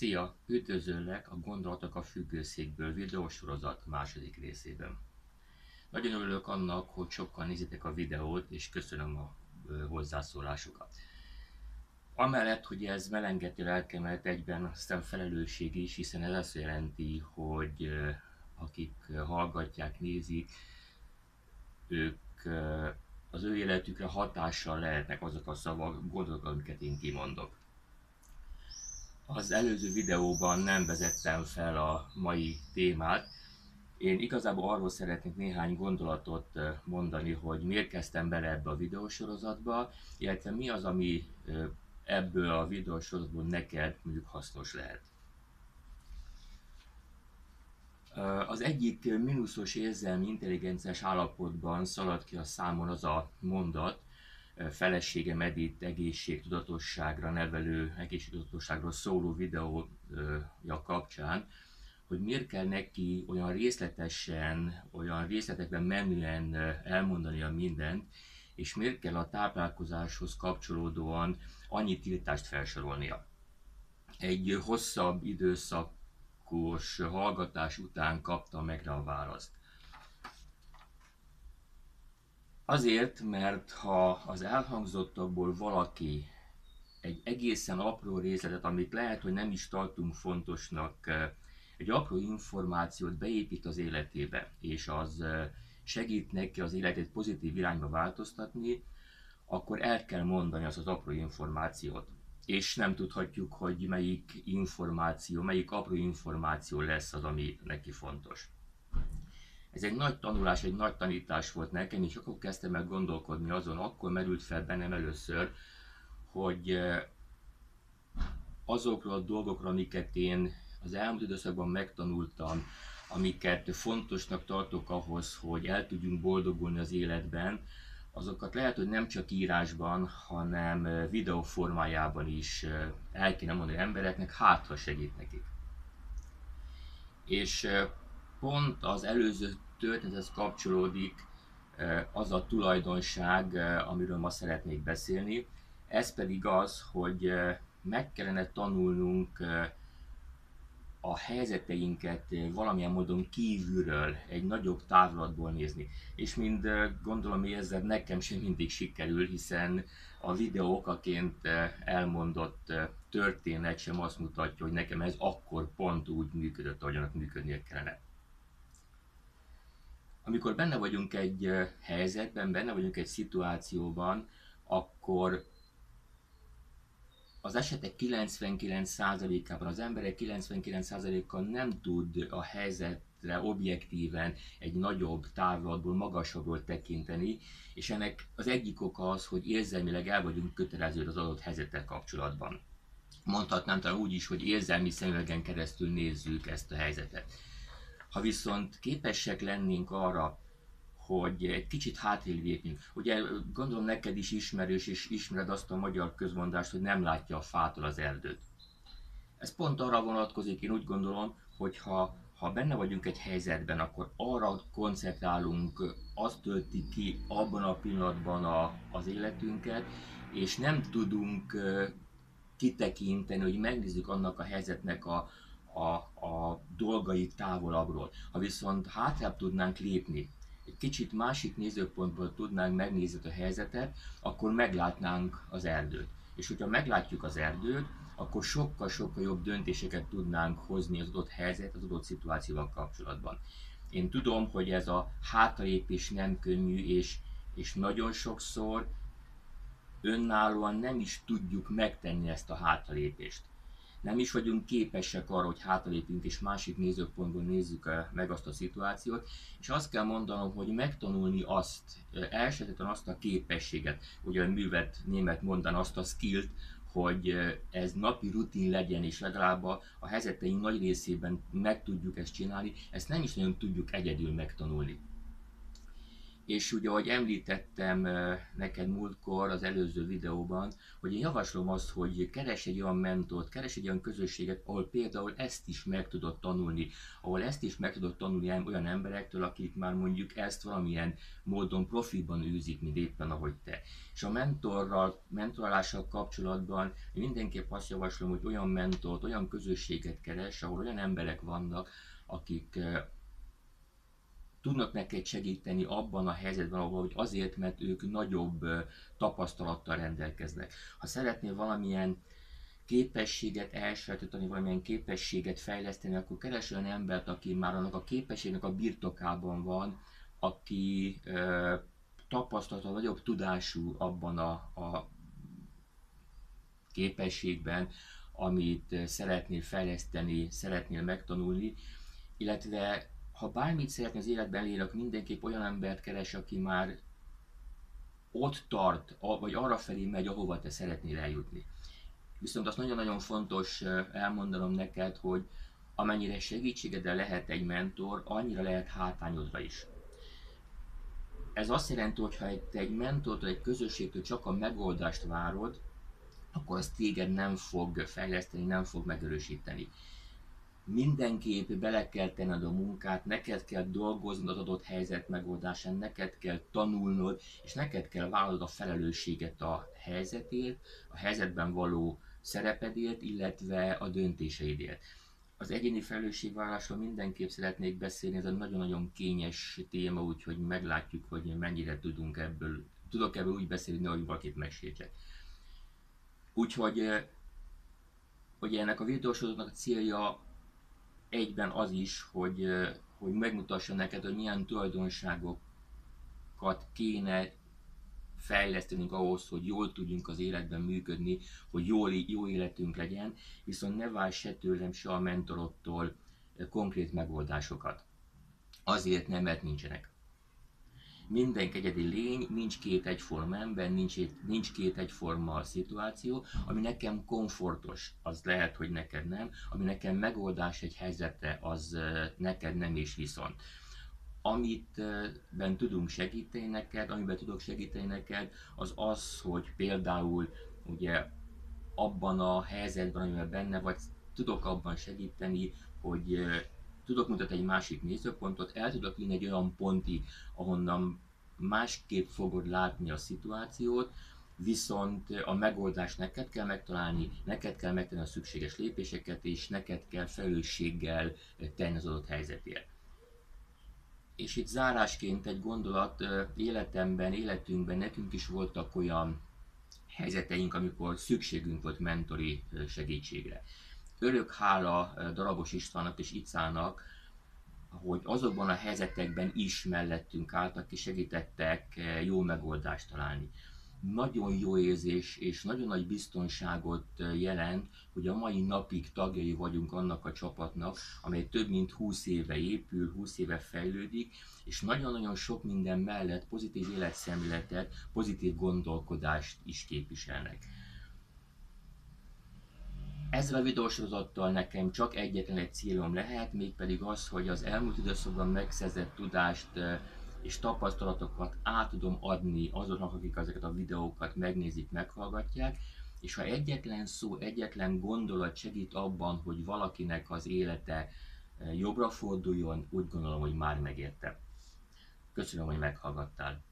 Szia! Üdvözöllek a Gondolatok a függőszékből videósorozat második részében. Nagyon örülök annak, hogy sokan nézitek a videót, és köszönöm a hozzászólásokat. Amellett, hogy ez melengeti lelkemet, egyben aztán felelősség is, hiszen ez azt jelenti, hogy akik hallgatják, nézik, ők az ő életükre hatással lehetnek azok a szavak, gondolatok, amiket én kimondok. Az előző videóban nem vezettem fel a mai témát. Én igazából arról szeretnék néhány gondolatot mondani, hogy miért kezdtem bele ebbe a videósorozatba, illetve mi az, ami ebből a videósorozatból neked mondjuk hasznos lehet. Az egyik mínuszos érzelmi intelligenciás állapotban szalad ki a számon az a mondat, felesége medit egészségtudatosságra nevelő, egészségtudatosságról szóló videója kapcsán, hogy miért kell neki olyan részletesen, olyan részletekben menően elmondania mindent, és miért kell a táplálkozáshoz kapcsolódóan annyi tiltást felsorolnia. Egy hosszabb időszakos hallgatás után kapta meg rá a választ. Azért, mert ha az elhangzottakból valaki egy egészen apró részletet, amit lehet, hogy nem is tartunk fontosnak, egy apró információt beépít az életébe, és az segít neki az életét pozitív irányba változtatni, akkor el kell mondani azt az apró információt. És nem tudhatjuk, hogy melyik információ, melyik apró információ lesz az, ami neki fontos. Ez egy nagy tanulás, egy nagy tanítás volt nekem, és akkor kezdtem el gondolkodni azon, akkor merült fel bennem először, hogy eh, azokról a dolgokról, amiket én az elmúlt időszakban megtanultam, amiket fontosnak tartok ahhoz, hogy el tudjunk boldogulni az életben, azokat lehet, hogy nem csak írásban, hanem eh, videó formájában is eh, el kéne mondani embereknek, hát segít nekik. És pont az előző történethez kapcsolódik az a tulajdonság, amiről ma szeretnék beszélni. Ez pedig az, hogy meg kellene tanulnunk a helyzeteinket valamilyen módon kívülről, egy nagyobb távlatból nézni. És mind gondolom érzed, nekem sem mindig sikerül, hiszen a videó okaként elmondott történet sem azt mutatja, hogy nekem ez akkor pont úgy működött, ahogyan működnie kellene amikor benne vagyunk egy helyzetben, benne vagyunk egy szituációban, akkor az esetek 99%-ában, az emberek 99%-kal nem tud a helyzetre objektíven egy nagyobb távlatból, magasabbról tekinteni, és ennek az egyik oka az, hogy érzelmileg el vagyunk kötelező az adott helyzettel kapcsolatban. Mondhatnám talán úgy is, hogy érzelmi szemüvegen keresztül nézzük ezt a helyzetet. Ha viszont képesek lennénk arra, hogy egy kicsit hátrébb lépjünk. Ugye gondolom neked is ismerős, és ismered azt a magyar közmondást, hogy nem látja a fától az erdőt. Ez pont arra vonatkozik, én úgy gondolom, hogy ha, ha benne vagyunk egy helyzetben, akkor arra koncentrálunk, azt tölti ki abban a pillanatban a, az életünket, és nem tudunk kitekinteni, hogy megnézzük annak a helyzetnek a, a, a dolgai távolabbról. Ha viszont hátrább tudnánk lépni, egy kicsit másik nézőpontból tudnánk megnézni a helyzetet, akkor meglátnánk az erdőt. És hogyha meglátjuk az erdőt, akkor sokkal-sokkal jobb döntéseket tudnánk hozni az adott helyzet, az adott szituációval kapcsolatban. Én tudom, hogy ez a hátralépés nem könnyű, és, és nagyon sokszor önállóan nem is tudjuk megtenni ezt a hátralépést nem is vagyunk képesek arra, hogy hátalépünk és másik nézőpontból nézzük meg azt a szituációt, és azt kell mondanom, hogy megtanulni azt, elsősorban azt a képességet, ugye a művet német mondan azt a skillt, hogy ez napi rutin legyen, és legalább a, a helyzeteink nagy részében meg tudjuk ezt csinálni, ezt nem is nagyon tudjuk egyedül megtanulni. És ugye, ahogy említettem neked múltkor az előző videóban, hogy én javaslom azt, hogy keres egy olyan mentort, keres egy olyan közösséget, ahol például ezt is meg tudod tanulni, ahol ezt is meg tudod tanulni olyan emberektől, akik már mondjuk ezt valamilyen módon profiban űzik, mint éppen ahogy te. És a mentorral, mentorálással kapcsolatban mindenképp azt javaslom, hogy olyan mentort, olyan közösséget keres, ahol olyan emberek vannak, akik tudnak neked segíteni abban a helyzetben, ahol hogy azért, mert ők nagyobb tapasztalattal rendelkeznek. Ha szeretnél valamilyen képességet elsajátítani, valamilyen képességet fejleszteni, akkor keres olyan embert, aki már annak a képességnek a birtokában van, aki ö, tapasztalata, nagyobb tudású abban a, a képességben, amit szeretnél fejleszteni, szeretnél megtanulni, illetve ha bármit szeretne az életben elérni, akkor mindenképp olyan embert keres, aki már ott tart, vagy arra felé megy, ahova te szeretnél eljutni. Viszont azt nagyon-nagyon fontos elmondanom neked, hogy amennyire segítségedre lehet egy mentor, annyira lehet hátányodra is. Ez azt jelenti, hogy ha te egy mentortól, egy közösségtől csak a megoldást várod, akkor az téged nem fog fejleszteni, nem fog megerősíteni mindenképp bele kell tenned a munkát, neked kell dolgoznod az adott helyzet megoldásán, neked kell tanulnod, és neked kell vállalnod a felelősséget a helyzetért, a helyzetben való szerepedért, illetve a döntéseidért. Az egyéni felelősségvállalásról mindenképp szeretnék beszélni, ez egy nagyon-nagyon kényes téma, úgyhogy meglátjuk, hogy mennyire tudunk ebből, tudok ebből úgy beszélni, hogy valakit megsértsek. Úgyhogy hogy ennek a videósorozatnak a célja egyben az is, hogy, hogy megmutassa neked, hogy milyen tulajdonságokat kéne fejlesztenünk ahhoz, hogy jól tudjunk az életben működni, hogy jól, jó életünk legyen, viszont ne várj se tőlem, se a mentorottól konkrét megoldásokat. Azért nem, mert nincsenek mindenki egyedi lény, nincs két egyforma ember, nincs, nincs két egyforma szituáció, ami nekem komfortos, az lehet, hogy neked nem, ami nekem megoldás egy helyzetre, az neked nem és viszont. Amit ben tudunk segíteni neked, amiben tudok segíteni neked, az az, hogy például ugye abban a helyzetben, amiben benne vagy, tudok abban segíteni, hogy tudok mutatni egy másik nézőpontot, el tudok vinni egy olyan pontig, ahonnan másképp fogod látni a szituációt, viszont a megoldást neked kell megtalálni, neked kell megtenni a szükséges lépéseket, és neked kell felelősséggel tenni az adott helyzetért. És itt zárásként egy gondolat, életemben, életünkben nekünk is voltak olyan helyzeteink, amikor szükségünk volt mentori segítségre. Örök hála Darabos Istvánnak és Icának, hogy azokban a helyzetekben is mellettünk álltak és segítettek jó megoldást találni. Nagyon jó érzés és nagyon nagy biztonságot jelent, hogy a mai napig tagjai vagyunk annak a csapatnak, amely több mint 20 éve épül, 20 éve fejlődik, és nagyon-nagyon sok minden mellett pozitív életszemléletet, pozitív gondolkodást is képviselnek. Ezzel a videósorozattal nekem csak egyetlen egy célom lehet, mégpedig az, hogy az elmúlt időszakban megszerzett tudást és tapasztalatokat át tudom adni azoknak, akik ezeket a videókat megnézik, meghallgatják, és ha egyetlen szó, egyetlen gondolat segít abban, hogy valakinek az élete jobbra forduljon, úgy gondolom, hogy már megérte. Köszönöm, hogy meghallgattál.